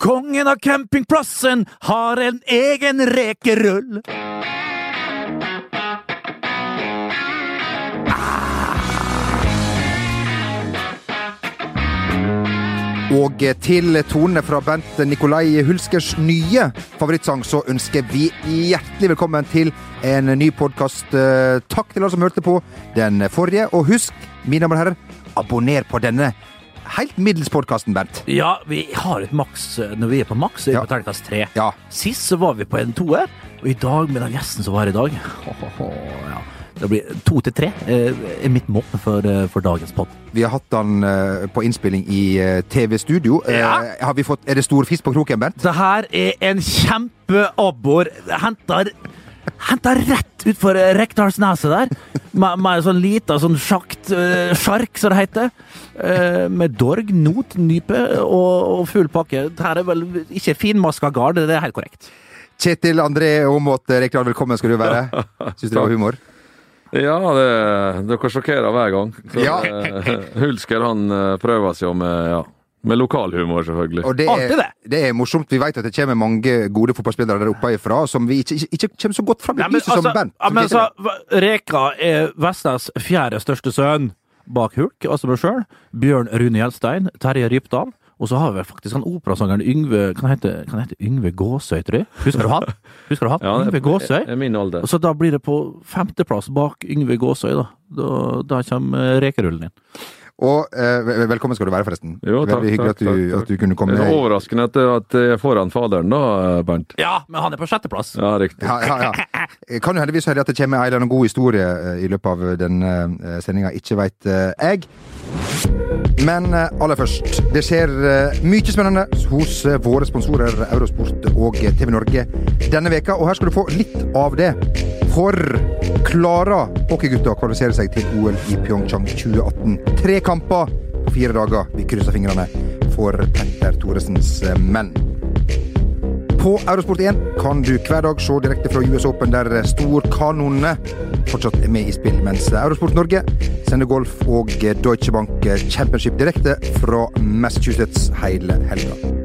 Kongen av campingplassen har en egen rekerull. Og til tonene fra Bent Nikolai Hulskers nye favorittsang så ønsker vi hjertelig velkommen til en ny podkast. Takk til alle som hørte på den forrige. Og husk, mine damer og herrer, abonner på denne helt middels podkasten, Bernt. Ja, vi har et maks når vi er på maks. Er vi Ja. på terningkast tre. Ja. Sist så var vi på en toer, og i dag med den gjesten som var her i dag ja. Det blir to til tre eh, er mitt mål for, eh, for dagens pod. Vi har hatt eh, på innspilling i eh, TV-studio. Eh, Ja. har vi fått, er det stor fisk på kroken, Bernt? Det her er en kjempeabbor. Henta Henta rett utfor eh, Rekdalsneset der. Med, med en sånn lita sånn sjakt uh, sjark, som det heter. Uh, med dorg, not, nype og, og full pakke. Her er vel ikke finmaska gard, det er helt korrekt. Kjetil André Aamodt Rekdal, velkommen skal du være. Syns du det var humor? Ja, det, dere sjokkerer hver gang. Så, Ja. Hulsker han prøver seg jo med, ja, med lokalhumor, selvfølgelig. Og det er, det. det er morsomt. Vi vet at det kommer mange gode fotballspillere der oppe ifra som vi ikke, ikke, ikke kommer så godt fram i lyset som altså, ja, som men altså, Reka er Vestas fjerde største sønn bak Hulk, altså meg sjøl. Bjørn Rune Gjelstein, Terje Rypdal. Og så har vi faktisk han operasangeren Yngve Kan han hete, kan han hete Yngve Gåsøy, tror jeg? Husker du han? Husker du han? Ja, Yngve Gåsøy. er min alder. Og så da blir det på femteplass bak Yngve Gåsøy, da. Da, da kommer rekerullen inn. Og eh, velkommen skal du være, forresten. Jo, takk, Veldig hyggelig takk, at, du, takk, at du kunne komme. Det er overraskende at, at jeg er foran faderen, da, Bernt. Ja, men han er på sjetteplass. Ja, riktig. Ja, ja, ja. Kan jo heldigvis høre at det kommer en eller annen god historie eh, i løpet av denne uh, sendinga. Ikke veit eh, jeg. Men eh, aller først. Det skjer eh, mye spennende hos eh, våre sponsorer Eurosport og TV Norge denne veka, og her skal du få litt av det. For klarer hockeygutta å kvalifisere seg til OL i Pyeongchang 2018? Tre kamper på fire dager. Vi krysser fingrene for Petter Thoresens menn. På Eurosport 1 kan du hver dag se direkte fra US Open, der storkanonene fortsatt er med i spill, mens Eurosport Norge sender golf og Deutsche Bank Championship direkte fra Massachusetts hele helga.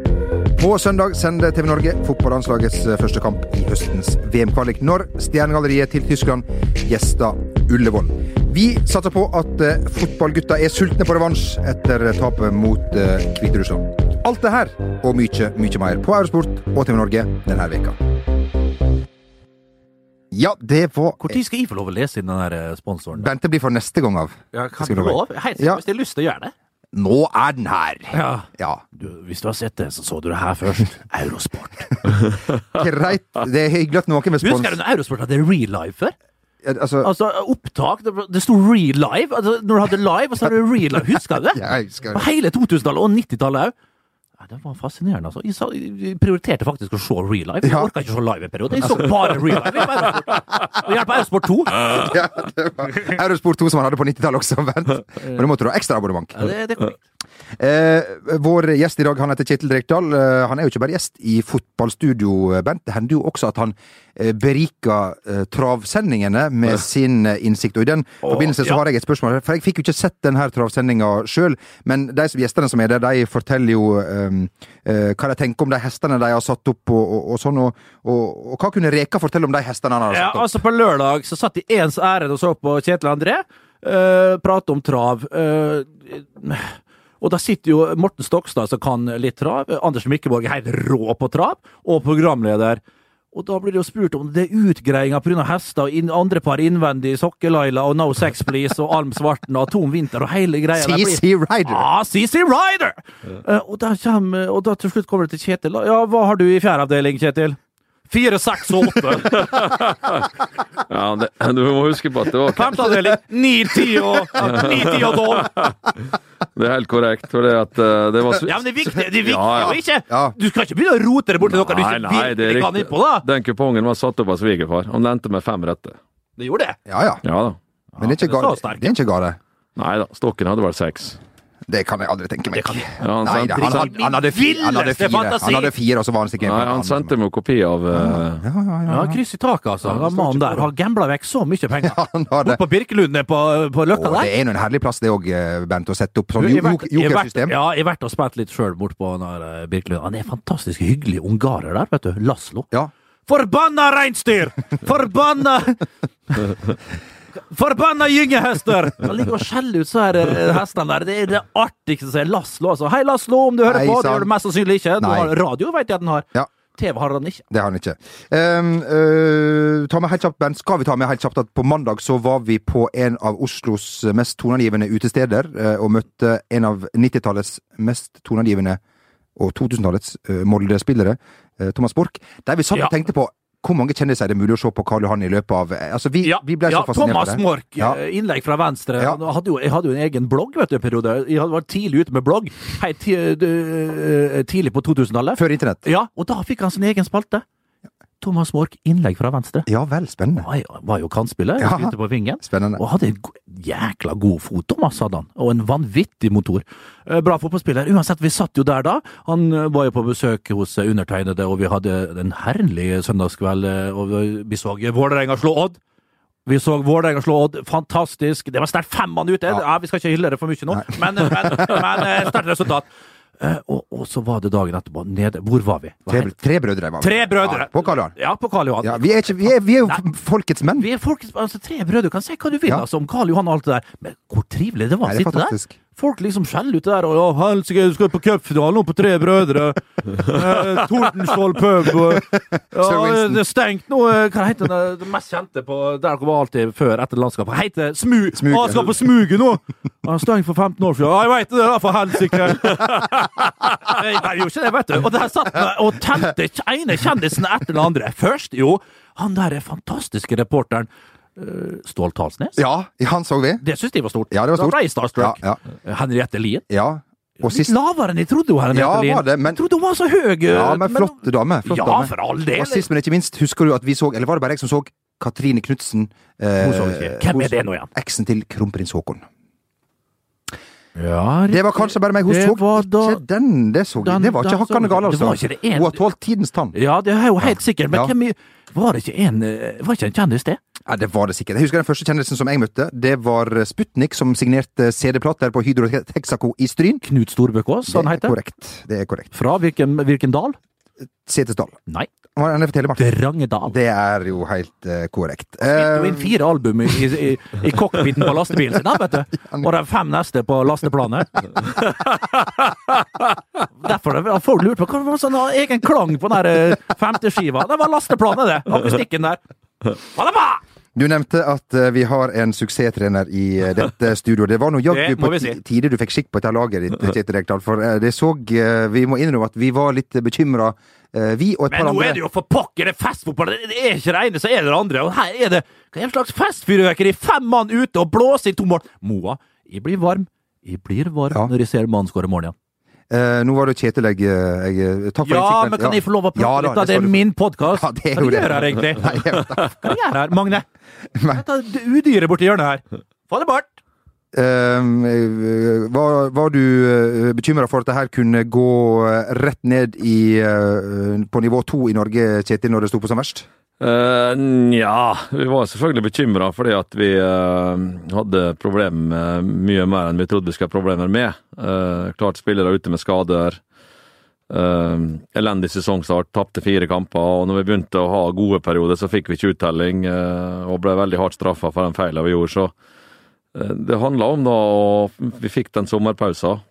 På søndag sender TV Norge fotballandslagets første kamp i høstens VM-kvalik, når Stjernegalleriet til Tyskland gjester Ullevål. Vi satser på at eh, fotballgutta er sultne på revansj etter tapet mot eh, Hviterussland. Alt det her og mye, mye mer på Eurosport og TV Norge denne veka. Ja, det var Når skal jeg få lov å lese inn den der eh, sponsoren? Bente blir for neste gang av. Ja, kan du lov? Helt hvis jeg har lyst til å gjøre det. Nå er den her! Ja. Ja, Du, hvis du har sett det, så så du det her først. Eurosport. greit. Det er hyggelig at noen spons Husker du når Eurosport hadde real live før? Altså, Altså, opptak, det, det sto real live. Altså, når du hadde live, og så hadde du real live. Husker du det? jeg husker På hele 2000-tallet og 90-tallet òg. Det var fascinerende, altså. Jeg, sa, jeg prioriterte faktisk å se real life. Jeg Ja. orka ikke å se live en periode. Jeg så bare real life. Jeg Eurosport. Og på Eurosport 2. ja, det var Eurosport 2 som han hadde på 90-tallet også, vent. Men da måtte du ha ekstra abonnement. Ja, det, det. Eh, vår gjest i dag han heter Kjetil Rekdal. Eh, han er jo ikke bare gjest i fotballstudio, Bent. Det hender jo også at han eh, beriker eh, travsendingene med sin eh, innsikt. Og i den forbindelse så ja. har jeg et spørsmål. For jeg fikk jo ikke sett denne travsendinga sjøl, men de som gjestene som er der, de forteller jo eh, eh, hva de tenker om de hestene de har satt opp, og, og, og sånn. Og, og, hva kunne Reka fortelle om de hestene han har Ja, satt opp? altså På lørdag så satt de ens ærend og så på Kjetil André. Uh, prate om trav. eh, og da sitter jo Morten Stokstad, som kan litt trav. Anders Mikkeborg er helt rå på trav. Og programleder. Og da blir det jo spurt om det er utgreiinger pga. hester, og andre par innvendig, Sokkelaila og No Sex Please og Alm Svarten og Tom Vinter og hele greia. CC Rider! Ja, CC Rider! Eh, og, da kommer, og da til slutt kommer det til Kjetil. Ja, hva har du i fjerde avdeling, Kjetil? Fire, seks og åtte. Ja, det, du må huske på at det var Femte avdeling. Ni, ti og ni, ti og tolv. Det er helt korrekt. For det at eh, det var Ja, men det er viktig. Det er viktig Ja, ja. og ikke Ja. Du skal ikke begynne å rote det bort til noe du Nei, ikke nei, det er virkelig kan riktig. innpå, da. Den kupongen var satt opp av svigerfar. Han lente med fem rette. Det gjorde det. Ja ja. Ja da. Men det er ikke Ja, det gale. sterkt. Det er ikke gale. Nei da, stokken hadde vært seks. Det kan jeg aldri tenke meg. Det kan- Ja, han Nei, sendte- han, hadde, han, hadde fire, han, hadde fire, han hadde fire, og så var han sikkert Nei, han sendte meg kopi av uh... ja, ja, ja, Ja, kryss i taket, altså. Han mannen der har gambla vekk så mye penger. Han har det. Bort på Birkelund på, på Løkka der. det er jo en herlig plass, det òg, Bent, å sette opp sånn jokersystem. Ja, jeg har vært og spilt litt sjøl bort på eh, Birkelund. Han er fantastisk hyggelig ungarer der, vet du. Laslo. Ja. Forbanna reinsdyr! Forbanna Forbanna gyngehester! Han ligger og skjeller ut så her eh, hestene der. Det er det artigste som er Laslo. Altså. Hei, Laslo, om du hører Hei, på. Det gjør du mest sannsynlig ikke. Du Nei. har radio, vet jeg at den har. Ja. TV har han ikke. Det har han ikke. Um, uh, ta med helt kjapt, Ben Skal vi ta med helt kjapt at på mandag så var vi på en av Oslos mest toneangivende utesteder uh, og møtte en av 90-tallets mest toneangivende og 2000-tallets uh, Molde-spillere, Thomas Borch. Der vi satt Ja. og tenkte på hvor mange kjendiser er det mulig å se på Karl Johan i løpet av Altså, vi, Ja, vi ble ja fascinert Thomas. Mork, Ja. eh, innlegg fra venstre. Ja. Hadde jo, jeg hadde jo en egen blogg vet du, en periode. Jeg hadde vært tidlig ute med blogg. Hei, eh, tidlig på 2000-tallet. Før internett. Ja, og da fikk han sin egen spalte. Thomas Mork, innlegg fra venstre. Ja vel, spennende. Var jo, var jo kantspiller, Ja. spilte på vingen. Spennende. Og hadde en jækla god fot, Thomas hadde han. Og en vanvittig motor. Eh, Bra fotballspiller. Uansett, vi satt jo der da. Han eh, var jo på besøk hos eh, undertegnede, og vi hadde en herlig søndagskveld. Og vi- så Vålerenga slå Odd. Vi så Vålerenga slå Odd. Fantastisk. Det var sterkt fem mann ute. Ja. Ja. Vi skal ikke hylle det for mye nå, men, men, men eh, sterkt resultat. Eh, Og, og så var det dagen etterpå. Nede. Hvor var vi? Tre, tre brødre var vi. Tre brødre. Ja, på Karl Johan. Ja, på Karl Johan. Ja, vi, er ikke, vi, er, vi er jo Nei. folkets menn. Vi er folkets, altså tre brødre, du kan si hva du vil altså, om Karl Johan og alt det der, men hvor trivelig det var å sitte der. Folk liksom skjeller ut det der, og ja, helsike, du skal på cupfinalen på Tre brødre. eh, Tordenskjold pub. Og, ja, det er stengt nå. eh, Hva heter det, det mest kjente på Der var alltid før etter landskapet? Heter Smu... Smug. Å, jeg skal på Smuget nå! Han stengt for 15 år siden. Ja, jeg veit det, da, for helsike! Nei, jeg gjorde ikke det, vet du. Og der satt jeg og tente ene kjendisen etter den andre. Først, jo, han der fantastiske reporteren eh, Stål Talsnes. Ja, han så vi. Det syns de var stort. Ja, det var Da stort. ble jeg starstruck. Ja, ja. Henriette Lien. ja. Og Litt sist lavere enn jeg trodde hun Henriette Ja, Lien. var det, men- Jeg trodde hun var så høy. Ja, men flott dame. Flott ja, dame. for all del. Og sist, men ikke minst, husker du at vi så Eller var det bare jeg som så Katrine Knutsen? Eh. Hvem er det nå igjen? Eksen til kronprins Haakon. Ja, Det var kanskje bare meg. Hun så da- ikke den. Det så Den- Det var ikke hakkande gale, altså. en- Hun har tålt tidens tann. Ja, det er jo helt sikkert. Men Ja. hvem Var det ikke en eh, Var ikke en kjendis, det? Ja, det var det sikkert. Jeg husker den første kjendisen som jeg møtte. Det var Sputnik, som signerte CD-plater på Hydro Texaco i Stryn. Knut Storbøk Det han er heter. korrekt. Det er korrekt. Fra hvilken, hvilken dal? Setesdal. Nei, Han. Drangedal. Det er jo helt uh, korrekt. Spilte jo Eh, inn fire album i, i, i cockpiten på lastebilen sin, han, vet du. Og de fem neste på lasteplanet. Derfor har folk lurt på hva var sånn egen klang på den eh, femte skiva. Det var lasteplanet, det. Akustikken der. Ha det bra! Du nevnte at eh, vi har en suksesstrener i eh, dette studioet. Det var nå jaggu på si. tide du fikk skikk på dette laget ditt, Kjetil Rekdal. For eh, det så Vi må innrømme at vi var litt bekymra, vi og et Men nå er det jo for pokker det er festfotball! Det er ikke det ene, så er det det andre. Og her er det hva slags festfyrverkeri! Fem mann ute og blåser i to mål! Moa, jeg blir varm. Jeg blir varm Ja. når jeg ser mannen skåre mål igjen. Eh, nå var det Kjetil jeg, eh, jeg Takk for Ja, innsikten. men kan jeg få lov å prate Ja da, litt? da? det er du min podkast. Ja, det er Hva jo gjør her egentlig? Nei, jeg. Hva gjør her, Magne? Dette udyret borti hjørnet her. Få det bort! Ehm, eh, var, var du uh, bekymra for at det her kunne gå eh, rett ned i, uh, på nivå to i Norge, Kjetil, når det sto på som verst? Nja, vi var selvfølgelig bekymra fordi at vi uh, hadde problemer mye mer enn vi trodde vi skulle ha problemer med. Uh, klart spillere ute med skader. Uh, elendig sesongstart, tapte fire kamper. og når vi begynte å ha gode perioder, så fikk vi ikke uttelling og ble veldig hardt straffa for den feilen vi gjorde. Så det handla om da og Vi fikk den sommerpausen.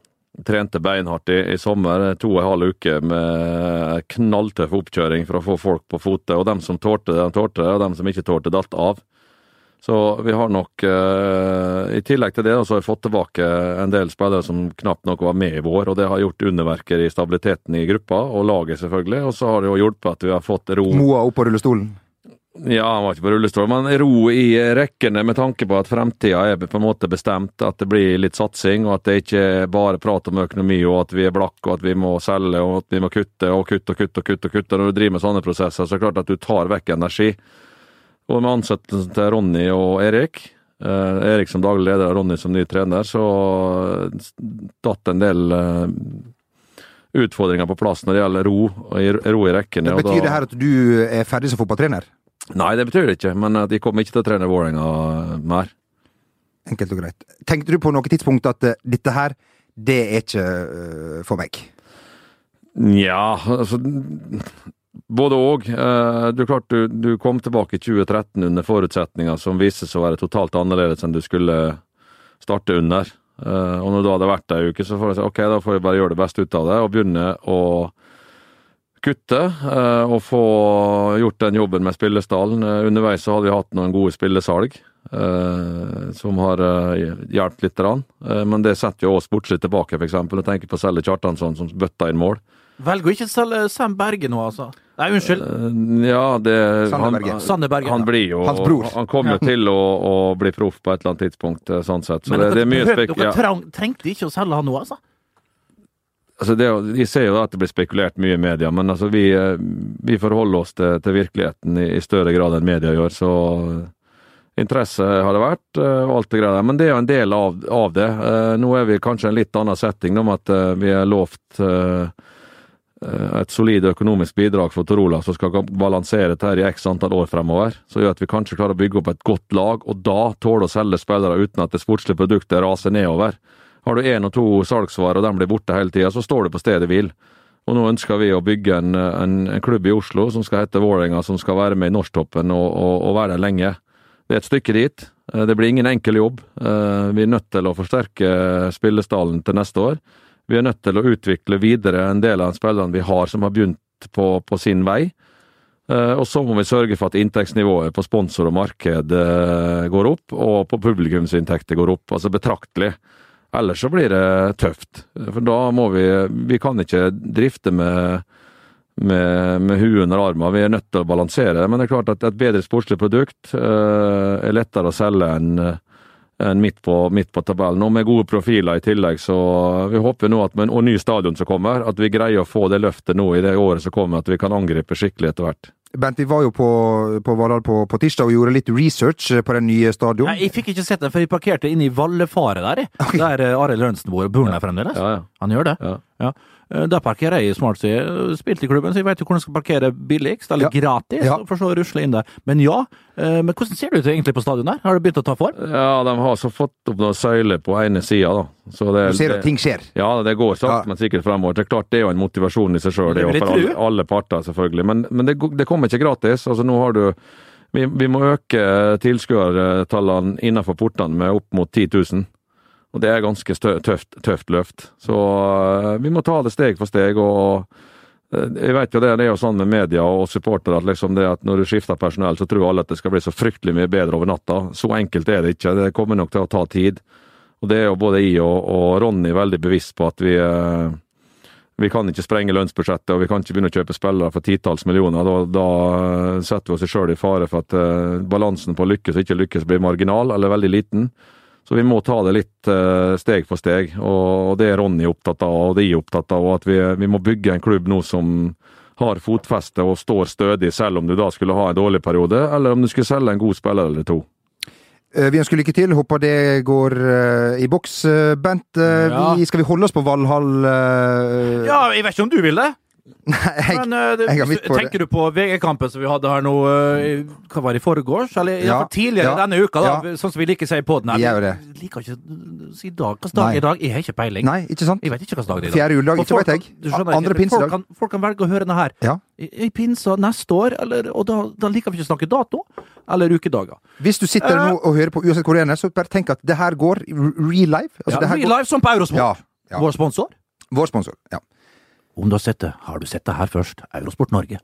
Trente beinhardt i, i sommer, to og en halv uke med knalltøff oppkjøring for å få folk på fote. Og dem som tålte de tålte og dem som ikke tålte, datt av. Så vi har nok, eh, i tillegg til det, så har vi fått tilbake en del spillere som knapt nok var med i vår, og det har gjort underverker i stabiliteten i gruppa, og laget selvfølgelig. Og så har det jo hjulpet at vi har fått ro Moa opp på rullestolen. Ja, han var ikke på rullestol, men ro i rekkene med tanke på at fremtida er på en måte bestemt, at det blir litt satsing, og at det ikke er bare prat om økonomi, og at vi er blakke, og at vi må selge, og at vi må kutte og kutte og kutte og kutte. og kutte. Når du driver med sånne prosesser, så er det klart at du tar vekk energi. Og med ansettelsen til Ronny og Erik, Eh, Erik som daglig leder og Ronny som ny trener, så datt en del eh, utfordringer på plass når det gjelder ro, ro i rekkene. Det Betyr da- det her at du er ferdig som fotballtrener? Nei, det betyr det ikke, men de kommer ikke til å trene Vålerenga mer. Enkelt og greit. Tenkte du på noe tidspunkt at eh, dette her, det er ikke uh, for meg? Nja, altså Både. Eh, Du, klart, du, du kom tilbake i 2013 under forutsetninger som viste seg å være totalt annerledes enn du skulle starte under. Eh, Og når du hadde vært der ei uke, så får jeg si ok, da får vi bare gjøre det beste ut av det og begynne å kutte eh, og få gjort den jobben med spillestallen. Eh, Underveis så hadde vi hatt noen gode spillesalg eh, som har hjulpet litt. grann. Men det setter jo oss sportslig tilbake, f.eks. Jeg tenker på Selle Kjartansson som bøtta inn mål. Velger å ikke selge Sam Berge nå, altså. Nei, unnskyld. Ja, det Sander han, Berge. han blir jo Hans bror. Han kommer jo til å, å bli proff på et eller annet tidspunkt, sånn sett. Så Men det, dere, det er mye spek... dere Ja. trengte ikke å selge han nå, altså? Altså det, vi ser jo at det blir spekulert mye i media, men altså vi, eh, vi forholder oss til, til virkeligheten i, i større grad enn media gjør. Så eh, interesse har det vært, eh, og alt det greia. Men det er jo en del av, av det. Nå er vi kanskje i en litt annen setting, om at vi er lovt et solid økonomisk bidrag for Torola som skal balansere dette i x antall år fremover. Så gjør at vi kanskje klarer å bygge opp et godt lag, og da tåle å selge spillere uten at det sportslige produktet raser nedover. Har du én og to salgsvarer, og de blir borte hele tida, så står du på stedet hvil. Og nå ønsker vi å bygge en, en, en klubb i Oslo som skal hete Vålerenga, som skal være med i norsktoppen og, og, og være der lenge. Det er et stykke dit. Eh, Det blir ingen enkel jobb. Eh, Vi er nødt til å forsterke spillestallen til neste år. Vi er nødt til å utvikle videre en del av spillerne vi har som har begynt på, på sin vei. Eh, Og så må vi sørge for at inntektsnivået på sponsor og marked går opp, og på publikumsinntekter går opp, altså betraktelig. Ellers så blir det tøft. For da må vi Vi kan ikke drifte med med, med huet under armen. Vi er nødt til å balansere. Men det er klart at et bedre sportslig produkt eh, er lettere å selge enn en midt midt på tabellen. Og med gode profiler i tillegg, så vi håper nå at med en ny stadion som kommer, at vi greier å få det løftet nå i det året som kommer, at vi kan angripe skikkelig etter hvert. Bent, vi var jo på, på Valhall på, på tirsdag og gjorde litt research på den nye stadion. Nei, jeg fikk ikke sett den, for jeg parkerte inne i Vallefaret der, jeg. Der eh, Arild Lørensen bor. Bor han der fremdeles? Ja, ja. Han gjør det? Ja. Ja. Eh, Der parkerer jeg smart, så jeg har i klubben, så jeg vet jo hvordan jeg skal parkere billigst, eller Ja. gratis, Ja. for så å rusle inn der. Men ja, eh, men hvordan ser det ut egentlig på stadion der? Har det begynt å ta form? Ja, de har så fått opp noen søyler på ene sida, da. Så det, Du ser at ting skjer. Ja, det går sakte, Ja. men sikkert fremover. Det er klart det er jo en motivasjon i seg sjøl, for alle, alle parter, selvfølgelig. Men, men det, det kommer ikke gratis. Altså, nå har du Vi, vi må øke tilskuertallene innenfor portene med opp mot 10 000. Og det er ganske tøft, tøft løft. Så øh, vi må ta det steg for steg. og øh, jeg vet jo det, det er jo sånn med media og supportere at liksom at når du skifter personell, så tror alle at det skal bli så fryktelig mye bedre over natta. Så enkelt er det ikke. Det kommer nok til å ta tid. Og det er jo både jeg og, og Ronny veldig bevisst på at vi eh, vi kan ikke sprenge lønnsbudsjettet, og vi kan ikke begynne å kjøpe spillere for titalls millioner. Da, da eh, setter vi oss sjøl i fare for at eh, balansen på lykkes og ikke lykkes blir marginal, eller veldig liten. Så vi må ta det litt eh, steg for steg, og, det er Ronny opptatt av, og det er jeg opptatt av. og At vi, vi må bygge en klubb nå som har fotfeste og står stødig, selv om du da skulle ha en dårlig periode, eller om du skulle selge en god spiller eller to. Eh, Vi ønsker lykke til. Håper det går eh, i boks. Bent, Ja. vi, skal vi holde oss på Valhall? Ja, jeg vet ikke om du vil det. Nei, jeg, Men uh, det, jeg på det. tenker du på VG-kampen som vi hadde her nå uh, Hva var det, i forgårs? Eller Ja, tidligere ja, denne uka, da, ja. sånn som vi liker å si i poden. Vi gjør det. Jeg liker ikke å si dag. Hvilken dag i dag? Jeg har ikke peiling. Nei, ikke sant? Jeg vet ikke hvilken dag det er i dag. Fjerde juledag, ikke folk vet jeg. skjønner Andre pinsedag. Folk kan, folk kan velge å høre denne her Ja. i, i pinsa neste år, eller, og da, da liker vi ikke å snakke dato eller ukedager. Hvis du sitter uh, nå og hører på uansett hvor du er, så bare tenk at det her går real life. Altså, Ja, det her Real går, Life som på Eurosport. Vår sponsor. Vår sponsor. Ja. Om du har sett det, har du sett det her først. Eurosport Norge.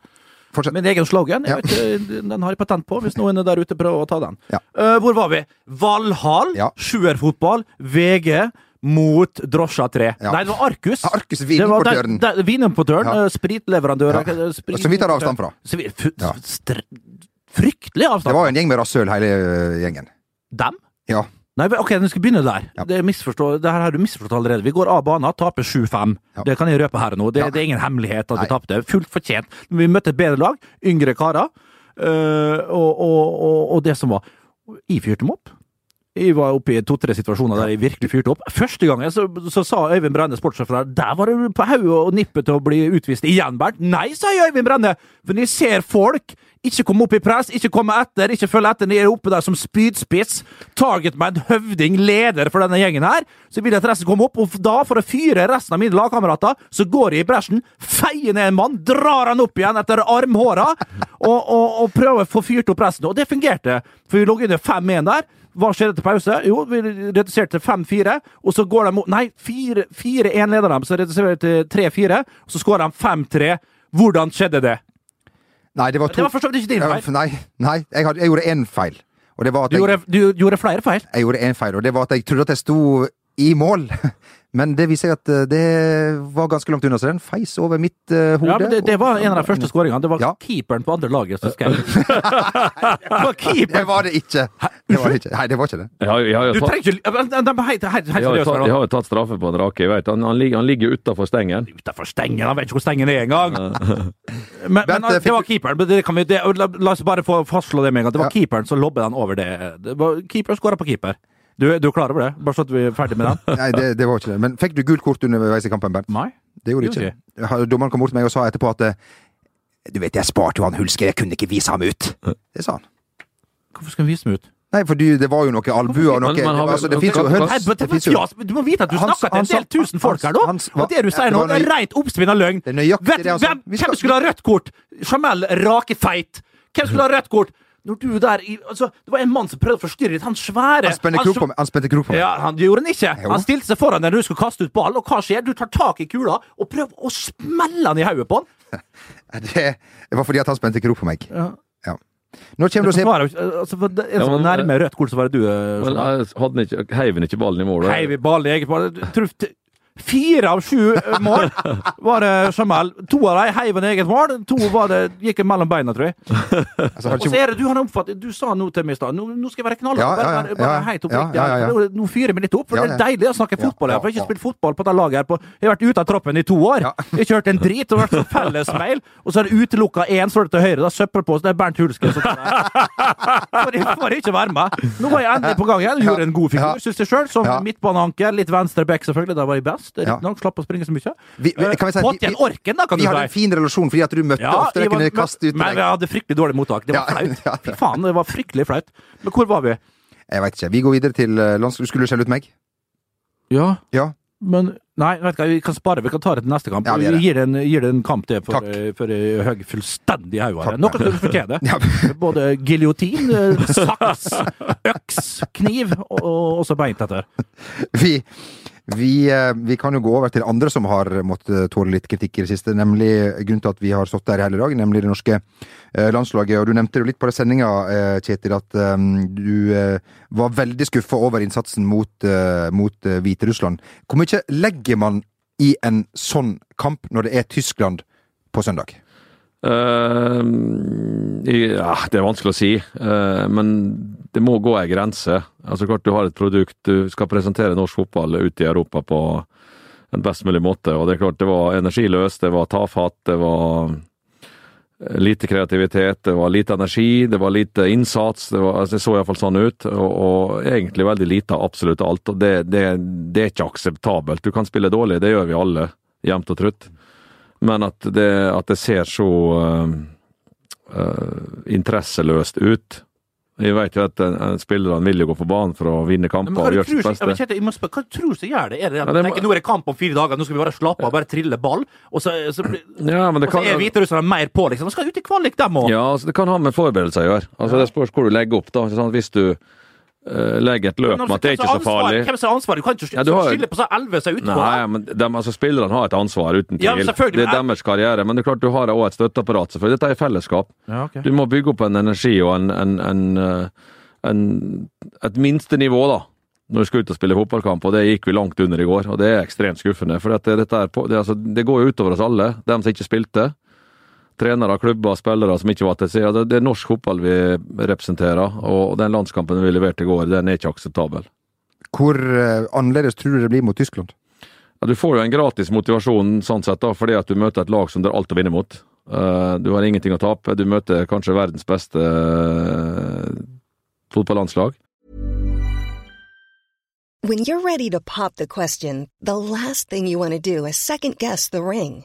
Fortsett. Min egen slogan. Ja. Vet, den har jeg patent på, hvis noen er der ute prøver å ta den. Ja. Uh, hvor var vi? Valhall, Ja. sjuerfotball, VG mot Drosja 3. Ja. Nei, det var Arcus. Arcus, Det var der- vinimportøren. Vinimportøren. Ja. eh, Spritleverandør. Ja. eh, sprit- Som vi tar avstand fra. Vi-. Fryktelig avstand. Det var jo en gjeng med rasshøl, hele eh, gjengen. Dem? Ja. Nei, ok, den skal begynne der. Ja. Det, det her har du misforstått allerede. Vi går av banen, taper 7-5. Ja. Det kan jeg røpe her og nå. Det, Ja. det er ingen hemmelighet at Nei. vi tapte. Fullt fortjent. Vi møtte et bedre lag, yngre karer, øh, og, og, og, og det som var Jeg fyrte dem opp. Jeg var oppe i to-tre situasjoner der jeg virkelig fyrte opp. Første gangen så, så sa Øyvind Brenne, sportssjefen der, der var du på hodet og nippet til å bli utvist igjen, Bernt. Nei, sa Øyvind Brenne, for når jeg ser folk ikke komme opp i press, ikke komme etter, ikke følge etter, nede oppe der som spydspiss, targetman, høvding, leder for denne gjengen her, så vil jeg at resten kommer opp, og da, for å fyre resten av mine lagkamerater, så går jeg i bresjen, feier ned en mann, drar han opp igjen etter armhåra, og, og, og prøver å få fyrt opp resten. Og det fungerte, for vi lå under 5-1 der. Hva skjedde til pause? Jo, vi reduserte til 5-4, og så går de mot Nei, 4-1 leder dem, så reduserer de til 3-4, og så skårer de 5-3. Hvordan skjedde det? Nei, det var to Det var for så vidt ikke din feil. Nei, nei jeg, hadde, jeg gjorde én feil. Og det var at Du jeg, gjorde, du gjorde flere feil. jeg gjorde én feil, og det var at jeg trodde at jeg sto i mål. Men det viser seg at eh, det var ganske langt unna, så den feis over mitt uh, hode. Ja, men det, det var en av de første skåringene. Det var Ja. keeperen på andre laget som skrev. det var Det var det ikke! Det var det ikke. Nei, det var ikke det. Jeg jeg har, Du jo tatt, trenger ikke jeg har, jo tatt, jeg straffe på en rake. Jeg vet. Han, han, ligger, han ligger utafor stengen. Utafor stengen, han vet ikke hvor stengen er engang! Men, men eh, det var keeperen. Det kan vi, det, la, la oss bare få fastslå det med en gang. Det var Ja. keeperen som lobbet den over det. det var, keeper skåra på keeper. Du, du er klar over det? Bare så at vi er ferdig med den? Nei, det, det var ikke det. Men fikk du gult kort underveis i kampen, Bernt? Nei? Det gjorde du ikke. ikke. Dommeren kom bort til meg og sa etterpå at eh, Du vet, jeg sparte jo han Hulsker, jeg kunne ikke vise ham ut. Det sa han. Hvorfor skal han vise ham ut? Nei, for du, det var jo noe albuer og noe altså, Det fins jo høns. Du må vite at du snakker til en del tusen folk her nå! han- Og det du sier nå, er rent oppspinn av løgn. Det er nøyaktig Vet, det han hvem, hvem skulle ha rødt kort? Jamel Rakefeit. Hvem skulle ha rødt kort? Når du der i, altså, Det var en mann som prøvde å forstyrre litt. Han svære Han spente krok på meg. Han krok på meg. Ja, han gjorde han ikke. Jo. Han stilte seg foran deg når du skulle kaste ut ball, og hva skjer? Du tar tak i kula og prøver å smelle den i hodet på han. Det, det var fordi at han spente krok på meg. Ja. Ja. Nå kommer du ser var, jo- altså, det er Ja, så nærme rødt kort, så var det du. eh, ikke, heiv han ikke ballen i mål? Heiv ballen i eget mål. Truff Fire av sju eh, mål var det Jamal. To av dem heiv en eget mål. To var det, gikk mellom beina, tror jeg. altså, Og så er det, du har oppfattet, du sa noe til meg i stad Nå, nå skal jeg være knallhard. Ja, ja, ja, bare, helt ja, ja. Nå- fyrer vi litt opp, for det er deilig å snakke fotball. her, For jeg har ikke spilt fotball på dette laget. her på Jeg har vært ute av troppen i to år. Jeg har kjørt en drit. Og vært så fellesmail, og så er det utelukka én, står det til høyre. Da søppel på, så det er Bernt Hulske. får jeg- får ikke være med. Nå var jeg endelig på gang igjen. Gjorde en god figur, syns jeg sjøl. Som midtbaneanker. Litt venstre back, selvfølgelig. Da var jeg best. Ja. Riktignok slapp å springe så mye. vi, vi, kan vi si, Fått vi, igjen orken, da, kan vi du hadde en fin relasjon fordi at du møtte ofte. jeg Jeg kunne kaste ut men vi hadde fryktelig dårlig mottak. Det var Ja, flaut. ja, Fy faen, det var fryktelig flaut. Men hvor var vi? Jeg veit ikke. Vi går videre til landslaget. Skulle du skjelle ut meg? Ja, Ja. men Nei, vet ikke, vi kan spare. Vi kan ta det til neste kamp. Ja, vi vi det. gir det en, gir det en kamp til for, Takk. eh, for Høg fullstendig haug av det. Noe som fortjener. Ja. Både giljotin, eh, saks, øks, kniv og og også beint etter. Vi, vi, eh, vi kan jo gå over til andre som har måttet tåle litt kritikk i det siste. Nemlig grunnen til at vi har stått der hele dag, nemlig det norske eh, landslaget. Og du nevnte jo litt på det sendinga, eh, Kjetil, at eh, du eh, var veldig skuffa over innsatsen mot, eh, mot eh, Hviterussland. Hvor mye legger man i en sånn kamp når det er Tyskland på søndag? I- ja, det er vanskelig å si, uh, men det må gå ei grense. Altså klart Du har et produkt, du skal presentere norsk fotball ut i Europa på en best mulig måte. og det er klart Det var energiløst, det var tafatt, det var eh, lite kreativitet, det var lite energi, det var lite innsats. Det, var, altså det så iallfall sånn ut. Og, og egentlig veldig lite av absolutt alt. og det, det, det er ikke akseptabelt. Du kan spille dårlig, det gjør vi alle, jevnt og trutt. Men at det, at det ser så uh, uh, interesseløst ut Jeg vet jo at spillerne vil jo gå på banen for å vinne kamper og gjøre sitt beste. Kjetil, jeg må spørre, hva tror du som gjør det? Er det at Ja, det tenker nå er det kamp om fire dager, nå skal vi bare slappe av, bare trille ball, og så, så, Ja, men det og så er hviterusserne mer på, liksom? De skal ut i kvalik, dem òg! ja, altså det kan ha med forberedelser å gjøre. Altså Det spørs hvor du legger opp. da, Hvis du legger et løp med at det er ikke så farlig Hvem som har ansvaret? Du kan ikke Ja, har- skylde på seg elleve som er utpå. Nei, men de, altså spillerne har et ansvar, uten Ja, tvil. selvfølgelig, det er deres karriere. Men det er klart du har også et støtteapparat, selvfølgelig. Dette er fellesskap. Ja, okay. Du må bygge opp en energi og en, en, en, en, et minstenivå, da. Når du skal ut og spille fotballkamp, og det gikk vi langt under i går. Og det er ekstremt skuffende. For det, er på, det, altså, det går jo utover oss alle, dem som ikke spilte. Trenere, klubber, spillere som ikke var til stede. Det, det er norsk fotball vi representerer, og den landskampen vi leverte i går, den er ikke akseptabel. Hvor eh, annerledes tror du det blir mot Tyskland? Ja, du får jo en gratis motivasjon sånn sett da, fordi at du møter et lag som det er alt å vinne mot. Eh, du har ingenting å tape. Du møter kanskje verdens beste uh, fotballandslag. When you're ready to pop the question, the last thing you want to do is second guess the ring.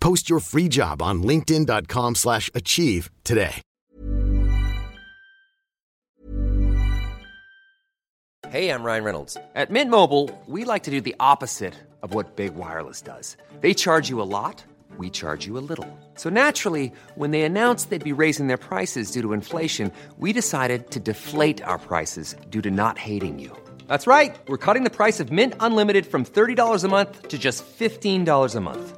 Post your free job on linkedin.com/achieve slash achieve today. Hey, I'm Ryan Reynolds. At Mint Mobile, we like to do the opposite of what Big Wireless does. They charge you a lot, we charge you a little. So naturally, when they announced they'd be raising their prices due to inflation, we decided to deflate our prices due to not hating you. That's right. We're cutting the price of Mint Unlimited from $30 a month to just $15 a month.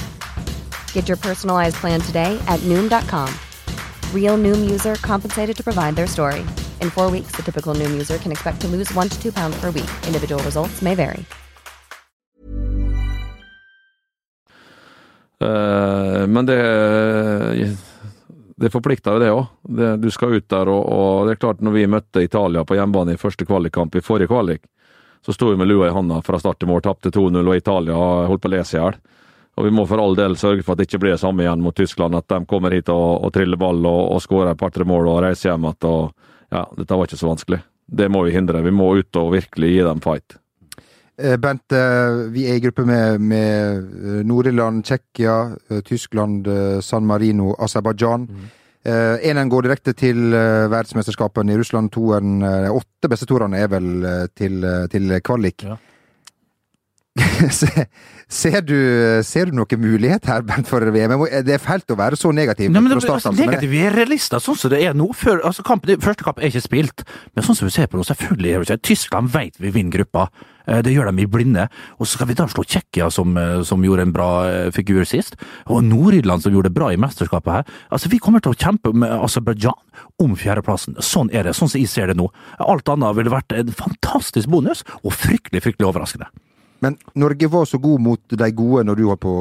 Get your personalized plan today at Noom.com. Real Noom user compensated to provide their story. In four weeks, the typical Noom user can expect to lose one to two pounds per week. Individual results may vary. Uh, men det det forplikter jo det òg. Du skal ut der, og, og, det er klart når vi møtte Italia på hjemmebane i første kvalikkamp i forrige kvalik, så sto vi med lua i handa fra start til mål, tapte 2-0, og Italia holdt på å lese i hjel. Og vi må for all del sørge for at det ikke blir det samme igjen mot Tyskland, at de kommer hit og, og triller ball og, og skårer et par-tre mål og reiser hjem igjen. Ja, dette var ikke så vanskelig. Det må vi hindre. Vi må ut og virkelig gi dem fight. Eh, Bent, eh, vi er i gruppe med, med eh, Nord-Irland, Tsjekkia, Tyskland, San Marino, Aserbajdsjan. Mm. Enen går direkte til verdensmesterskapene i Russland. Toeren, åtte beste toerne er vel til, til kvalik. Ja. ser, du, ser du noen mulighet her Bernt, for VM? Det er fælt å være så negativ. Nei, men det, altså, negativ, Vi er realister sånn som det er nå. Før, altså, kampen, første kamp er ikke spilt, men sånn som vi ser på nå, selvfølgelig er det ikke Tyskland vet vi vinner gruppa. Det gjør de i blinde. Og så skal vi da slå Tsjekkia, som, som, gjorde en bra figur sist. Og Nord-Irland, som gjorde det bra i mesterskapet her. Altså, Vi kommer til å kjempe med Aserbajdsjan om fjerdeplassen. Sånn er det, sånn som jeg ser det nå. Alt annet ville vært en fantastisk bonus, og fryktelig, fryktelig overraskende. Men Norge var så god mot de gode når du var på,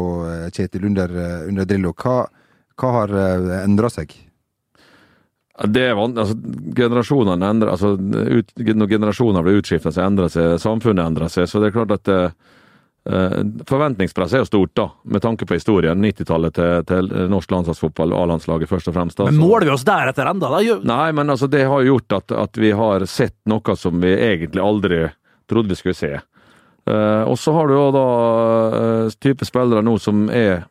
Kjetil, under, under Drillo. Hva, hva har endra seg? Det er van, altså, generasjonene endrer, altså, ut, Når generasjoner blir utskifta, så endrer seg samfunnet endrer seg. Så det er klart at eh, Forventningspresset er jo stort, da, med tanke på historien. 90-tallet til, til, norsk landslagsfotball, A-landslaget først og fremst. Da, men måler vi oss deretter da? Nei, men altså, det har gjort at, at vi har sett noe som vi egentlig aldri trodde vi skulle se. Uh, og så har du jo da uh, type spillere nå som er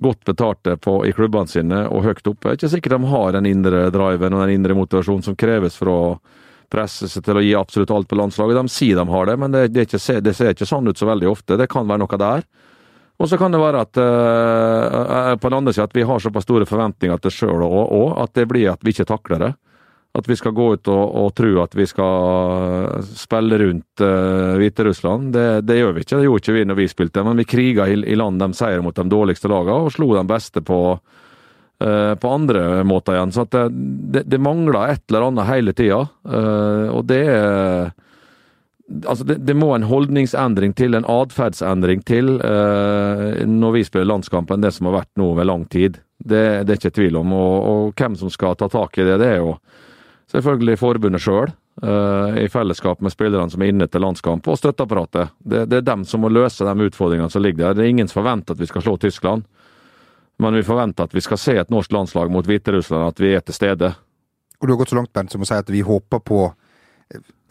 godt betalte på, i klubbene sine og høyt oppe. Det er ikke sikkert de har den indre driven og den indre motivasjonen som kreves for å presse seg til å gi absolutt alt på landslaget. De sier de har det, men det, det, ikke, det ser ikke sånn ut så veldig ofte. Det kan være noe der. Og så kan det være at uh, på den andre siden at vi har såpass store forventninger til sjøl òg, at det blir at vi ikke takler det. At vi skal gå ut og, og tro at vi skal spille rundt uh, Hviterussland, det, det, gjør vi ikke. Det gjorde ikke vi når vi spilte, men vi kriga i, i land de seier mot de dårligste lagene, og slo de beste på, uh, på andre måter igjen. Så det, det, det, mangler et eller annet hele tida, uh, og det er Altså, det, det, må en holdningsendring til, en atferdsendring til, uh, når vi spiller landskamp, enn det som har vært nå over lang tid. Det, det er ikke tvil om. Og, og, hvem som skal ta tak i det, det er jo selvfølgelig forbundet sjøl, uh, i fellesskap med spillerne som er inne til landskamp, og støtteapparatet. Det, det, er dem som må løse de utfordringene som ligger der. Det er ingen som forventer at vi skal slå Tyskland, men vi forventer at vi skal se et norsk landslag mot Hviterussland, at vi er til stede. Og du har gått så langt, Bent, som å si at vi håper på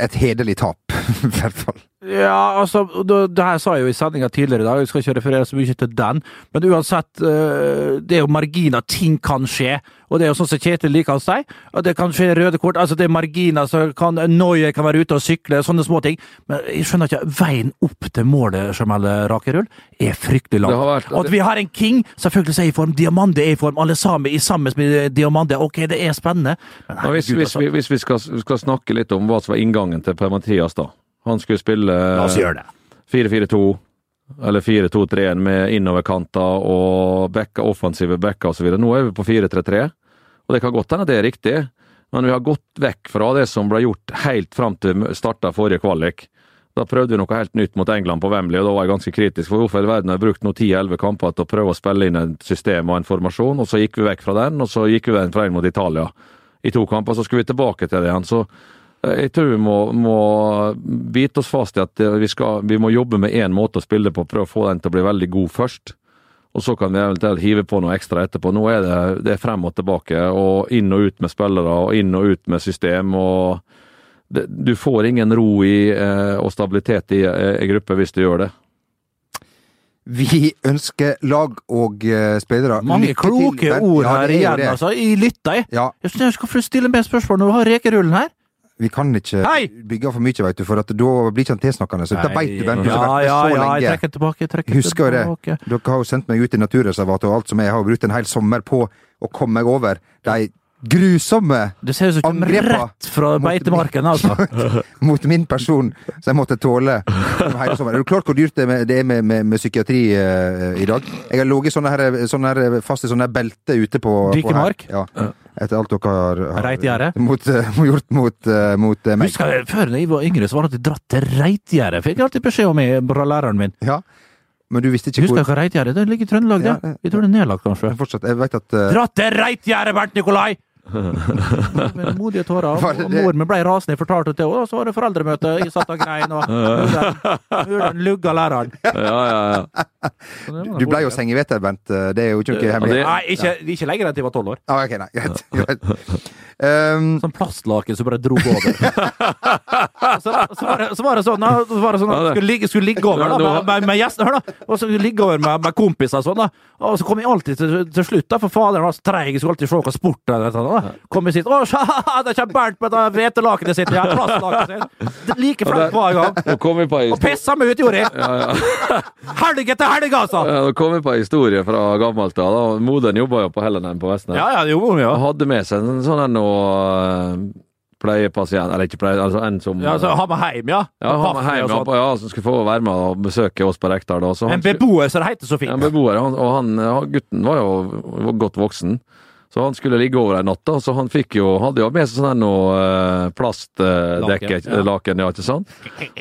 et hederlig tap, i hvert fall. Ja, altså, det, det her sa jeg jo i sendinga tidligere i dag, jeg skal ikke referere så mye til den, men uansett, eh, det er jo marginer, ting kan skje. Og det er jo sånn som Kjetil liker å si, at det kan skje røde kort, altså det er marginer, så kan Noye kan være ute og sykle, sånne små ting. Men jeg skjønner ikke, veien opp til målet, Jamal Rakerull, er fryktelig lang. Vært- Og at vi har en king, selvfølgelig er i form, Diamande er i form, alle sammen i sammen med Diamande, ok, det er spennende. Men Ja, hvis, herregud, hvis, altså. vi, hvis vi skal, skal snakke litt om hva som var inngangen til Per-Mathias, da. Han skulle spille La oss gjøre det. 4-4-2 eller 4-2-3-1 med innoverkanter og backa, offensive backer osv. Nå er vi på 4-3-3, og det kan godt hende det er riktig, men vi har gått vekk fra det som ble gjort helt fram til starta forrige kvalik. Da prøvde vi noe helt nytt mot England på Wembley, og da var jeg ganske kritisk. For hvorfor i verden har jeg brukt nå 10-11 kamper til å prøve å spille inn et system og en formasjon, og så gikk vi vekk fra den, og så gikk vi vekk fra en mot Italia. I to kamper så skulle vi tilbake til det igjen. så jeg tror vi må, må bite oss fast i at eh, vi, skal, vi må jobbe med én måte å spille på, prøve å få den til å bli veldig god først. Og så kan vi eventuelt hive på noe ekstra etterpå. Nå er det, det er frem og tilbake, og inn og ut med spillere, og inn og ut med system. og det, Du får ingen ro i, eh, og stabilitet i ei gruppe hvis du gjør det. Vi ønsker lag og eh, spillere Mange lykke til, kloke ord her er igjen, altså. Jeg lytter, jeg. Ja, Jeg skal hvorfor mer spørsmål når du har rekerullen her. Vi kan ikke Hei! bygge for mye, vet du, for at da blir ikke han tilsnakkende. Så da veit du, Bernt, du ja, har vært med ja, så ja, jeg lenge. trekker den tilbake. Jeg trekker Jeg husker jo det. Dere har jo sendt meg ut i naturreservatet og alt som er. Jeg har jo brukt en hel sommer på å komme meg over de grusomme Det ser ut som Angrepa rett fra beitemarken, altså. mot min person, som jeg måtte tåle hele sommeren. Er du klart hvor dyrt det er med, det er med, med, med psykiatri eh, i dag? Jeg har ligget sånne her, sånne her, fast i sånne belte ute på på her. Ja. Etter alt dere har, har mot, uh, gjort mot, uh, mot eh, meg. Husker jeg, Før jeg var yngre, så var det alltid dratt til Reitgjerdet. Fikk jeg alltid beskjed om jeg- fra læreren min. Ja. Men du visste ikke Husker hvor hva Reitgjerdet Det ligger i Trøndelag, det. Ja, ja. Jeg tror det er nedlagt, kanskje. Fortsatt, jeg vet at Uh... Dratt til Reitgjerdet, Bernt Nikolai! Med modige tårer. Og mor mi ble rasende, jeg fortalte det. Og så var det foreldremøte. Jeg satt og grein, og muren lugga læreren. Ja, ja, ja. Var Du ble jo sengeveter, Bent. Det er jo ikke noe hemmelig. Nei, ikke, ikke lenger enn til jeg var tolv år. Ah, ok, nei, greit. greit. Um, Sånn plastlaken som bare dro over. så, så, var det, så var det sånn, så var det sånn at skulle ligge, skulle ligge over da, med, med, med gjester, da. Og så skulle ligge over med, med kompiser og sånn, da. Og så kom jeg alltid til, til slutt, da, for faderen var så treig, jeg skulle alltid se hva sport det er. Da. Kom jeg sitt, å, det kommer Bernt med det hvetelakenet sitt, ja, plastlakenet sitt. Er Like flaut hver gang. Ei Og pissa meg ut, gjorde jeg. ja, ja. Helg etter helg, altså! Ja, Nå kom vi på ei historie fra gammelt av. Moderen jobba jo på Hellenheim på Vestnes. Ja, ja, det gjorde hun, ja. Hadde med seg en sånn en å eh, pleiepasient, eller ikke pleie, altså en som Ja, så ha med hjem, ja. ja, han med var ja, og ja, som skulle få være med og besøke oss på Rekdal. så En beboer, som det heter så Ja, en fint. beboer, han, og han, han, gutten var jo var godt voksen. Så han skulle ligge over en natt, da, så han fikk jo, hadde jo med seg sånn noe uh, plastdekke, Laken, ja. laken, ja, ikke sant?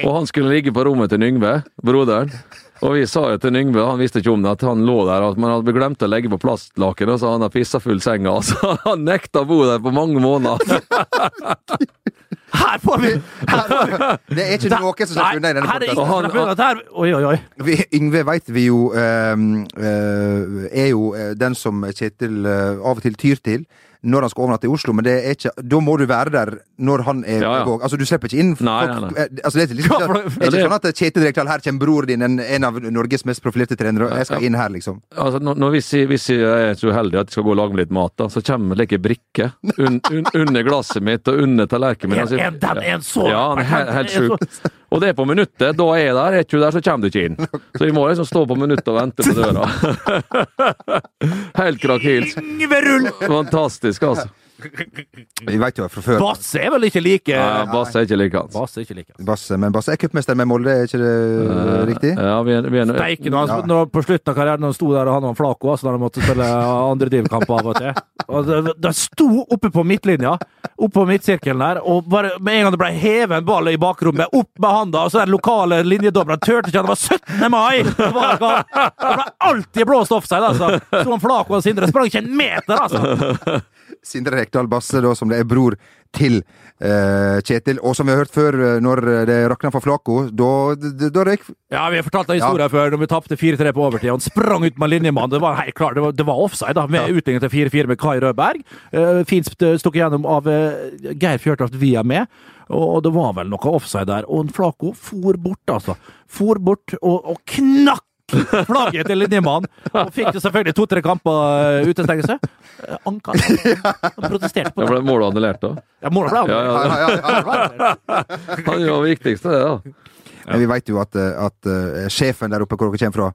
Og han skulle ligge på rommet til Yngve, broderen. Og vi sa jo til Yngve, han visste ikke om det, at han lå der, at man hadde glemt å legge på plastlakenet, så han har pissa full senga. Så han nekta å bo der på mange måneder. Her får vi! Her det er ikke noe som slipper unna i denne her Oi, oi, oi. Yngve veit vi jo ehm, eh, er jo eh, den som Kjetil eh, av og til tyr til når han skal overnatte i Oslo, men det er ikke, da må du være der når han er Ja, ja. på Altså, du slipper ikke inn Nei, folk- nei, nei. eh, Altså, det er liksom, det er ikke sånn at Kjetil Rekdal, her kommer bror din, en, en av Norges mest profilerte trenere, og jeg skal inn her, liksom. Altså, når, når hvis, jeg, hvis jeg er så uheldig at jeg skal gå og lage meg litt mat, da, så kommer det like brikke un, un, under glasset mitt og under tallerkenen min. En- Altså, er den en så- Ja, den er helt, sjuk. Og det er på minuttet. Da er jeg der. Er ikke du der, så kommer du ikke inn. Så vi må liksom stå på minuttet og vente på døra. Helt krakilsk. Fantastisk, altså. Vi veit jo fra før. Basse er vel ikke like Ja, Basse er ikke like hans. Basse er ikke like. Basse, men Basse er cupmester med Molde, er ikke det uh, riktig? Ja, vi er, vi er, Steiken, han- Ja. når, på slutten av karrieren han sto der og han var Flaco, altså når han måtte spille andre divkamper av og til. Og det, det sto oppe på midtlinja, oppe på midtsirkelen der, og bare med en gang det ble hevet en ball i bakrommet, opp med handa, og så den lokale linjedommeren turte ikke, det var 17. mai! Det, var, det ble alltid blåst offside, altså. Så han Flaco og Sindre sprang ikke en meter, altså. Sindre Rekdal Basse, da, som det er bror til eh, Kjetil. Og som vi har hørt før, eh, når det rakna for Flako, da, røyk Ja, vi har fortalt den historien før, når vi tapte 4-3 på overtid. Han sprang ut med linjemannen. Det var helt klart, det var, det var offside, da, med utligning til 4-4 med Kai Rødberg. Uh, fint st- stukket gjennom av eh, Geir Fjørtoft via med. Og, det var vel noe offside der. Og en Flako for bort, altså. For bort og, og knakk flagget til linjemannen. Og fikk jo selvfølgelig to-tre kamper uh, utestengelse. Uh, Anka. Han protesterte på det. Ja, målet annullert, da. Ja, målet ble Ja, han. ja, ja, ja, Han gjør det viktigste, det, da. Men vi vet jo at, eh, at eh, sjefen der oppe hvor dere kommer fra,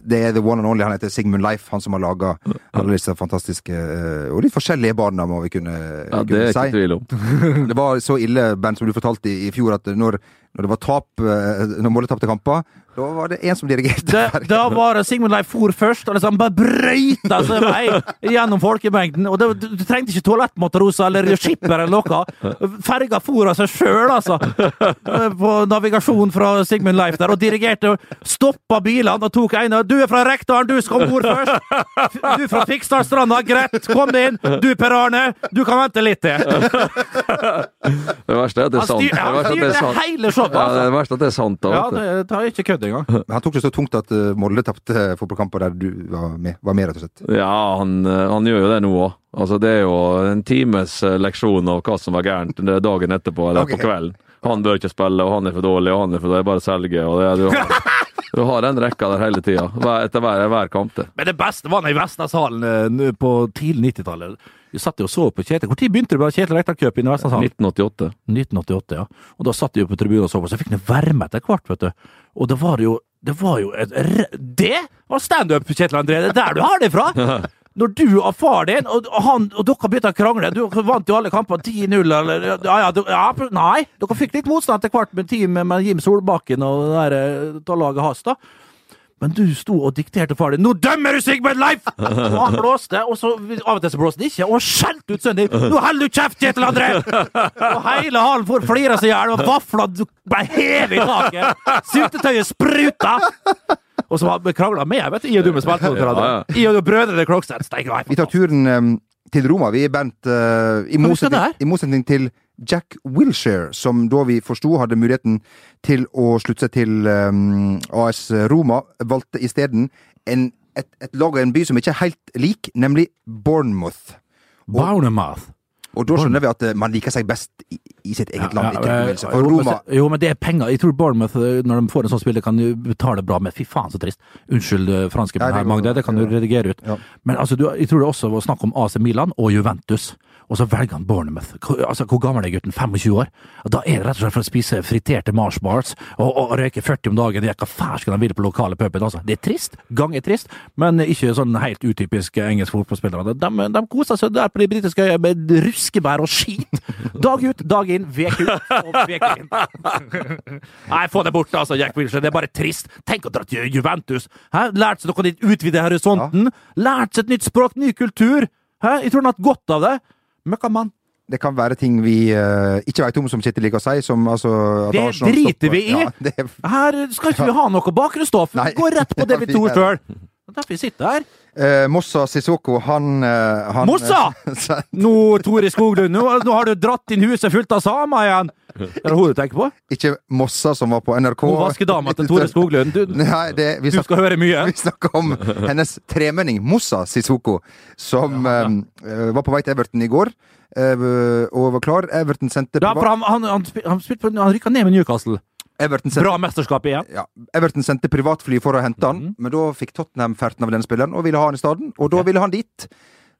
det er the one and only. Han heter Sigmund Leif, han som har laga alle disse fantastiske eh, og litt forskjellige barna, må vi kunne, Ja, Det er ikke si. tvil om. Det var så ille, Bernt, som du fortalte i, i fjor, at når, når det var tap, eh, når Molde tapte kamper, da var det en som dirigerte. Da, da var det Sigmund Leif for først, og liksom bare brøyta seg vei gjennom folkemengden. Og det, du, du trengte ikke toalettmatroser eller skipper eller noe. Ferga for av seg sjøl, altså. På navigasjon fra Sigmund Leif der, og dirigerte. Stoppa bilene og tok en av Du er fra Rekdalen, du skal om bord først! Du er fra Fiksdalstranda, greit, kom deg inn! Du Per Arne, du kan vente litt til. Det verste er at det er sant. Det verste er at det er sant. Showet, Ja, det er verste er at det er sant. Da, Ja, det tar ikke kødd engang. Men Han tok det så tungt at eh, Molde tapte fotballkamper der du var med, var med, rett og slett. Ja, han, eh, han gjør jo det nå òg. Altså, det er jo en times eh, leksjon av hva som var gærent det er dagen etterpå eller okay. på kvelden. Han bør ikke spille, og han er for dårlig, og han er for dårlig. Bare selge. Og det, er- du, har, du har den rekka der hele tida. Etter hver, hver kamp. Men det beste var i Vestlandshallen eh, på tidlig 90-tallet. Vi satt jo og så på Kjetil. Når begynte det med Kjetil Rekdal Cup i Vestlandshallen? 1988. 1988, ja. Og da satt de jo på tribunen og så på, så fikk den varme etter hvert, vet du. Og det var jo Det var jo et Det var standup, Kjetil André! Det er der du har det fra! Når du og far din og, han, og dere begynte å krangle Du vant jo alle kampene 10-0, eller ja, ja, ja, Nei, dere fikk litt motstand etter hvert med team med Jim Solbakken og det der eh, laget hans, da. Men du sto og dikterte far din 'Nå dømmer du Sigmund Leif!' Og han blåste, og så av og til så blåste han ikke, og skjelte ut sønnen din. 'Nå holder du kjeft, Kjetil André!' Og hele hallen for flira seg i hjel, og vafla ble hevet i taket. Syltetøyet spruta! Og så krangla med, vet du, i og du med spilte mot hverandre. I og du brødrene Krokstad. Steik Leif. Vi tar turen eh, til Roma. Vi er Bernt Uh, i, motsetning. I motsetning til Jack Wilshere, som da vi forsto hadde muligheten til å slutte seg til um, AS Roma, valgte isteden en- et, et lag og en by som ikke er helt lik, nemlig Bournemouth. Bournemouth. Og da skjønner vi at eh, man liker seg best i, i sitt eget land. Ja, For Roma jo, men det er penger. Jeg tror Bournemouth, eh, når de får en sånn spiller, kan betale bra med. Fy faen, så trist. Unnskyld franske, fransken her, Magde. Det kan du redigere ut. Men altså, du, jeg tror det også var snakk om AC Milan og Juventus. Og så velger han Bournemouth. Altså, hvor gammel er gutten? 25 år? Da er det rett og slett for å spise friterte marshmallows og, og, og røyke 40 om dagen. Det er hva farsken han vil på lokale puben. Altså. Det er trist. Gang er trist, men ikke sånn helt utypisk engelsk fotballspillere. De, de, koser seg der på de britiske øyene med ruskebær og skit. Dag ut, dag inn, vek ut og vek inn. Nei, få det bort, altså, Jack Wilshere. Det er bare trist. Tenk å dra til Juventus. Hæ? Lært seg noe nytt, utvide horisonten. Lært seg et nytt språk, ny kultur. Hæ? Jeg tror han har hatt godt av det. Møkkamann. Det kan være ting vi uh, ikke vet om, som Kjetil liker å si. Som, altså, Det driter vi i. Ja, det er Her skal ikke vi ha noe bakgrunnsstoff. Vi går rett på det vi vi tror sjøl. Derfor vi sitter her. Eh, Mossa Sissoko, han, eh, han Mossa! Nå, Tore Skoglund, nå, nå har du dratt inn huset fullt av samer igjen! Er det hun du tenker på? ikke Mossa, som var på NRK. Hun vaskedama til Tore Skoglund. Du, Nei, det, du snakker skal høre mye. Vi snakker om hennes tremenning Mossa Sissoko, som eh, var på vei til Everton i går. eh, og var klar. Everton sendte Ja, han, han, han, han, han rykka ned med Newcastle. Everton sendte, Bra mesterskap igjen. ja, Everton sendte privatfly for å hente han, Mhm. men da fikk Tottenham ferten av den spilleren og ville ha han i stedet. Og da ville han dit.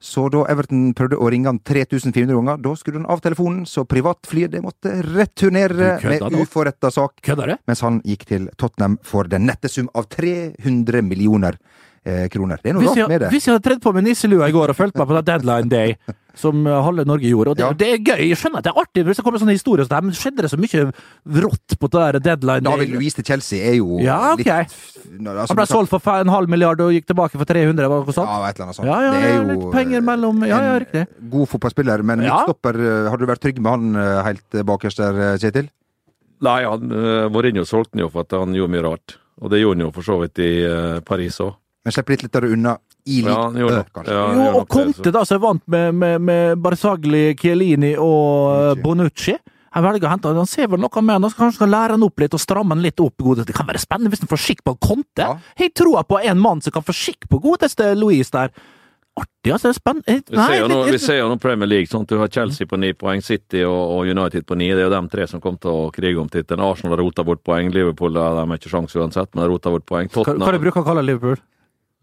Så da Everton prøvde å ringe han 3400 ganger, da skrudde han av telefonen, så privatflyet det måtte returnere med uforretta sak. Kødder det? mens han gikk til Tottenham for den nette sum av 300 millioner eh, kroner. Det er noe rart med det. hvis jeg hadde tredd på meg nisselua i går og fulgt meg på Deadline Day, som uh, halve Norge gjorde og det, Ja. det er gøy, jeg skjønner at det er artig hvis det kommer sånne historier som det her, men skjedde det så mye rått på det der Deadline David? Louise til Chelsea er jo Ja, okay. litt altså, Han ble solgt for en halv milliard og gikk tilbake for 300, var det noe sånt? Ja, et eller annet sånt. Ja, ja, det er jo litt penger mellom Ja, ja, en riktig. God fotballspiller, men Ja. midtstopper eh, Har du vært trygg med han eh, helt eh, bakerst der, eh, Kjetil? Nei, han, Mourinho solgte han jo for at han gjorde mye rart. Og det gjorde han jo for så vidt i eh, Paris òg. Men slipp litt lettere unna i Ja, han gjorde kanskje. ja, Jo, gjorde og Conte, da, som er vant med, med, med Barzagli, Chiellini og Bonucci. Bonucci. Han velger å hente han. Han ser vel noe med han, så kanskje skal lære han opp litt og stramme han litt opp. Det kan være spennende hvis han får skikk på Conte. Ja. Jeg tror på en mann som kan få skikk på godeste Louise der. Artig, altså. det er Spennende. Vi ser, nå, vi ser jo nå Premier League, sånn at du har Chelsea på ni poeng, City og, og United på ni. Det er jo de tre som kommer til å krige om tittelen. Arsenal har rota bort poeng, Liverpool har ikke sjanse uansett, men har rota bort poeng. Hva, hva Tottenham du bruker å kalle Liverpool?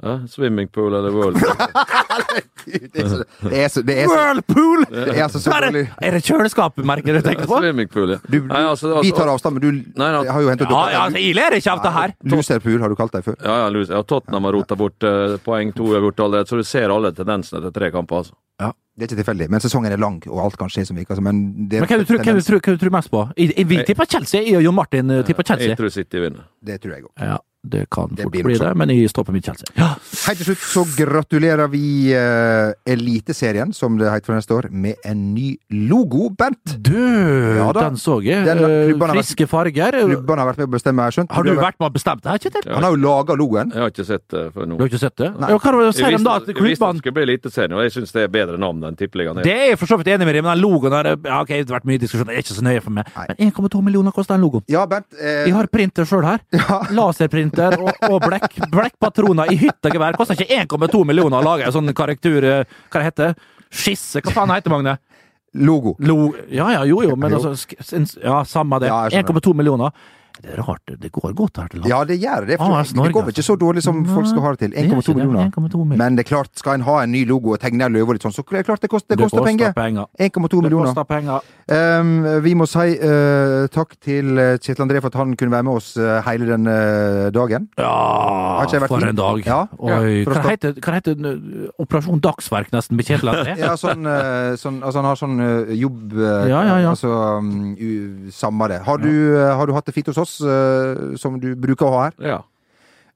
Ja, Swimmingpool eller whirlpool. Det er så, det er så, det er så, Whirlpool! det er altså så Er det, er det kjøleskapmerket du tenker på? Swimmingpool, ja. Du, Nei, altså, vi altså- tar avstand, men du Nei, nei. har jo hentet Ja, ja, altså, jeg ler ikke av det her. Luserpool har du kalt deg før. Ja, ja, ja, Tottenham har rota bort uh, poeng, to har gjort allerede, så du ser alle tendensene til tre kamper. altså. Det er ikke tilfeldig, men sesongen er lang, og alt kan skje som virker. altså, Men, det, Men hva du tror, hva du tror, hva du tror mest på? Jeg, jeg vi tipper Chelsea. Jeg og Jon Martin eh, tipper Chelsea. Jeg tror City vinner. det tror jeg òg. Ja, det kan fort det bli det, men jeg står på mitt Chelsea. Ja. Helt til slutt så gratulerer vi uh, Eliteserien, som det heter for neste år, med en ny logo, Bent! Du, Ja da. den så jeg. Den- vært- Friske farger. Klubbene har vært med å bestemme, har jeg skjønt. Har du vært med å bestemme det her, Kjetil? Han har jo laga logoen. Jeg har ikke sett det før nå. Du har ikke sett det? Nei. Ja, hva sier de da? At jeg visste det klubbene skulle bli Eliteserien, og jeg syns det er bedre navn enn Tippeligaen. Det er jeg for så vidt enig med deg, men den logoen har ja, okay, har vært mye diskusjon, det er ikke så nøye for meg. Nei. Men 1,2 millioner koster den logoen. Ja, Bent. Eh, Jeg har printer sjøl her. Ja. Laserprinter og, og blekk, blekkpatroner i hyttegevær. Koster ikke 1,2 millioner å lage en sånn karaktur... eh, Hva det heter Skisse? Hva faen heter det, Magne? logo. Lo, ja, ja, jo, jo, men altså Ja, samme det. Ja, 1,2 millioner. Det er rart, det går godt her til lands. Ja, det gjør det. Ah, det går vel ikke så dårlig som folk skal ha det til. Det er ikke 1,2 millioner. millioner. Men det er klart, skal en ha en ny logo og tegne en løve og litt sånn, så er det klart det koster, det Det koster penger. penger. 1,2 millioner. koster penger. Um, vi må si uh, takk til eh, Kjetil André for at han kunne være med oss uh, hele denne dagen. Ja, for fin? en dag. Ja. Oi, hva heter, hva heter den, uh, Operasjon Dagsverk, nesten, med Kjetil André? Ja, sånn, sånn Altså, han har sånn jobb Ja, ja, ja. Altså um, Samme det. Har du, har du hatt det fint hos oss, eh, som du bruker å ha her? Ja.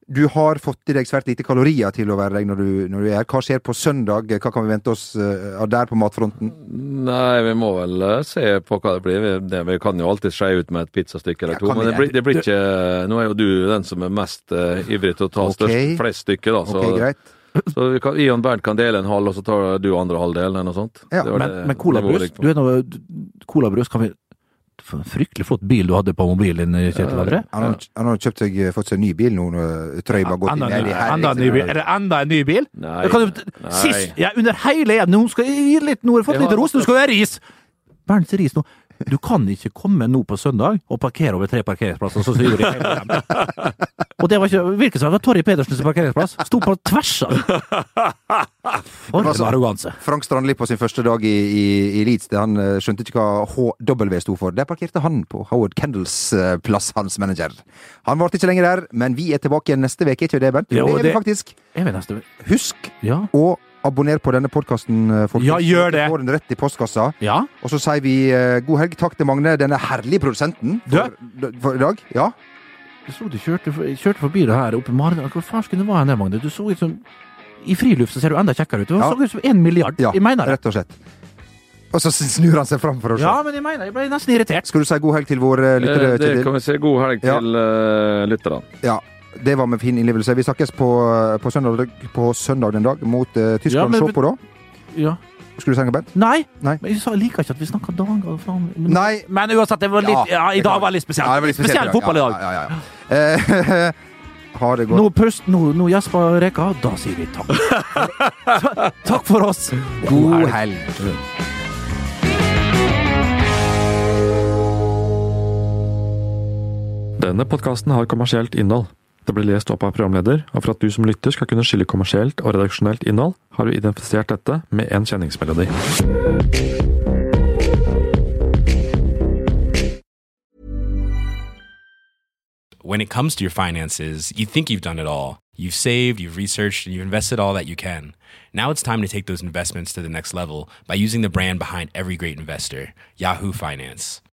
Du har fått i deg svært lite kalorier til å være deg når du, når du er her. Hva skjer på søndag? Hva kan vi vente oss eh, av der på matfronten? Nei, vi må vel eh, se på hva det blir. Vi, det, vi kan jo alltid skeie ut med et pizzastykke eller Ja, to. Men det blir, det blir ikke Nå er jo du den som er mest uh, ivrig til å ta okay. størst, flest stykker, da. Så, okay, greit. så vi kan, Ion Bernt kan dele en halv, og så tar du andre halvdelen, eller noe sånt. Ja, Det Men, det men colabrus. Du er noe Colabrus kan vi Fryktelig flott bil du hadde på mobilen din, Kjetil André. Han har, han har kjøpt seg, fått seg en ny bil nå. når Trøy bare gått inn en her ny- i enda en ny bil. Er det enda en ny bil? Nei. Kan du, Nei. sist, ja, under hele EM Nå skal jeg gi litt, nå har jeg fått litt ros, nå skal jeg ha ris! Bernts ris nå. Du kan ikke komme nå på søndag og parkere over tre parkeringsplasser, så sier de hele EM. Og det var ikke virket som var Torry Pedersens parkeringsplass? Sto på tvers av! For en Altså, arroganse. Frank Strandli på sin første dag i, i, i Leeds, det han eh, skjønte ikke hva HW sto for. Der parkerte han på Howard Kendalls eh, plass, hans manager. Han varte ikke lenger der, men vi er tilbake igjen neste uke, ikke det, Bent? Jo, det er vi faktisk. Er vi Husk Ja. å abonnere på denne podkasten, folkens. Ja, gjør det. Får den rett i postkassa. Ja? Og så sier vi uh, god helg. Takk til Magne, denne herlige produsenten, for, for i dag. Ja. Jeg så du kjørte, kjørte forbi det her oppe i Maridalen. Hvor faen skulle det være der, Magne? Du så ut som I friluft så ser du enda kjekkere ut. Du Ja. så ut som en milliard. ja Jeg mener det. rett og slett. Og så snur han seg fram for å se. Ja, men jeg mener Jeg ble nesten irritert. Skal du si god helg til våre lyttere? Eh, Det kan vi si. God helg Ja. til uh, lytterne. Ja, det var med fin innlevelse. Vi snakkes på, på, søndag, på søndag den dag mot uh, Tyskland. Ja, Se på, da. Ja. Skulle du sende, Bent? Nei, Nei. men jeg liker ikke at vi snakker dager fram. Men, Nei. men uansett, det var litt, ja, i dag var litt spesielt. Ja, det var litt spesielt, spesielt fotball i dag. Ja, ja, ja, ja. Eh, ha det godt. Nå pust, nå, nå gjesper Reka. Da sier vi takk. Takk for oss. God helg. Denne podkasten har kommersielt innhold. Det ble lest opp av programleder, og for at du som lytter skal kunne skille kommersielt og redaksjonelt innhold, har vi identifisert dette med en kjenningsmelodi. when it comes to your finances, you think you've done it all. You've saved, you've researched, and you've invested all that you can. Now it's time to take those investments to the next level by using the brand behind every great investor, Yahoo Finance.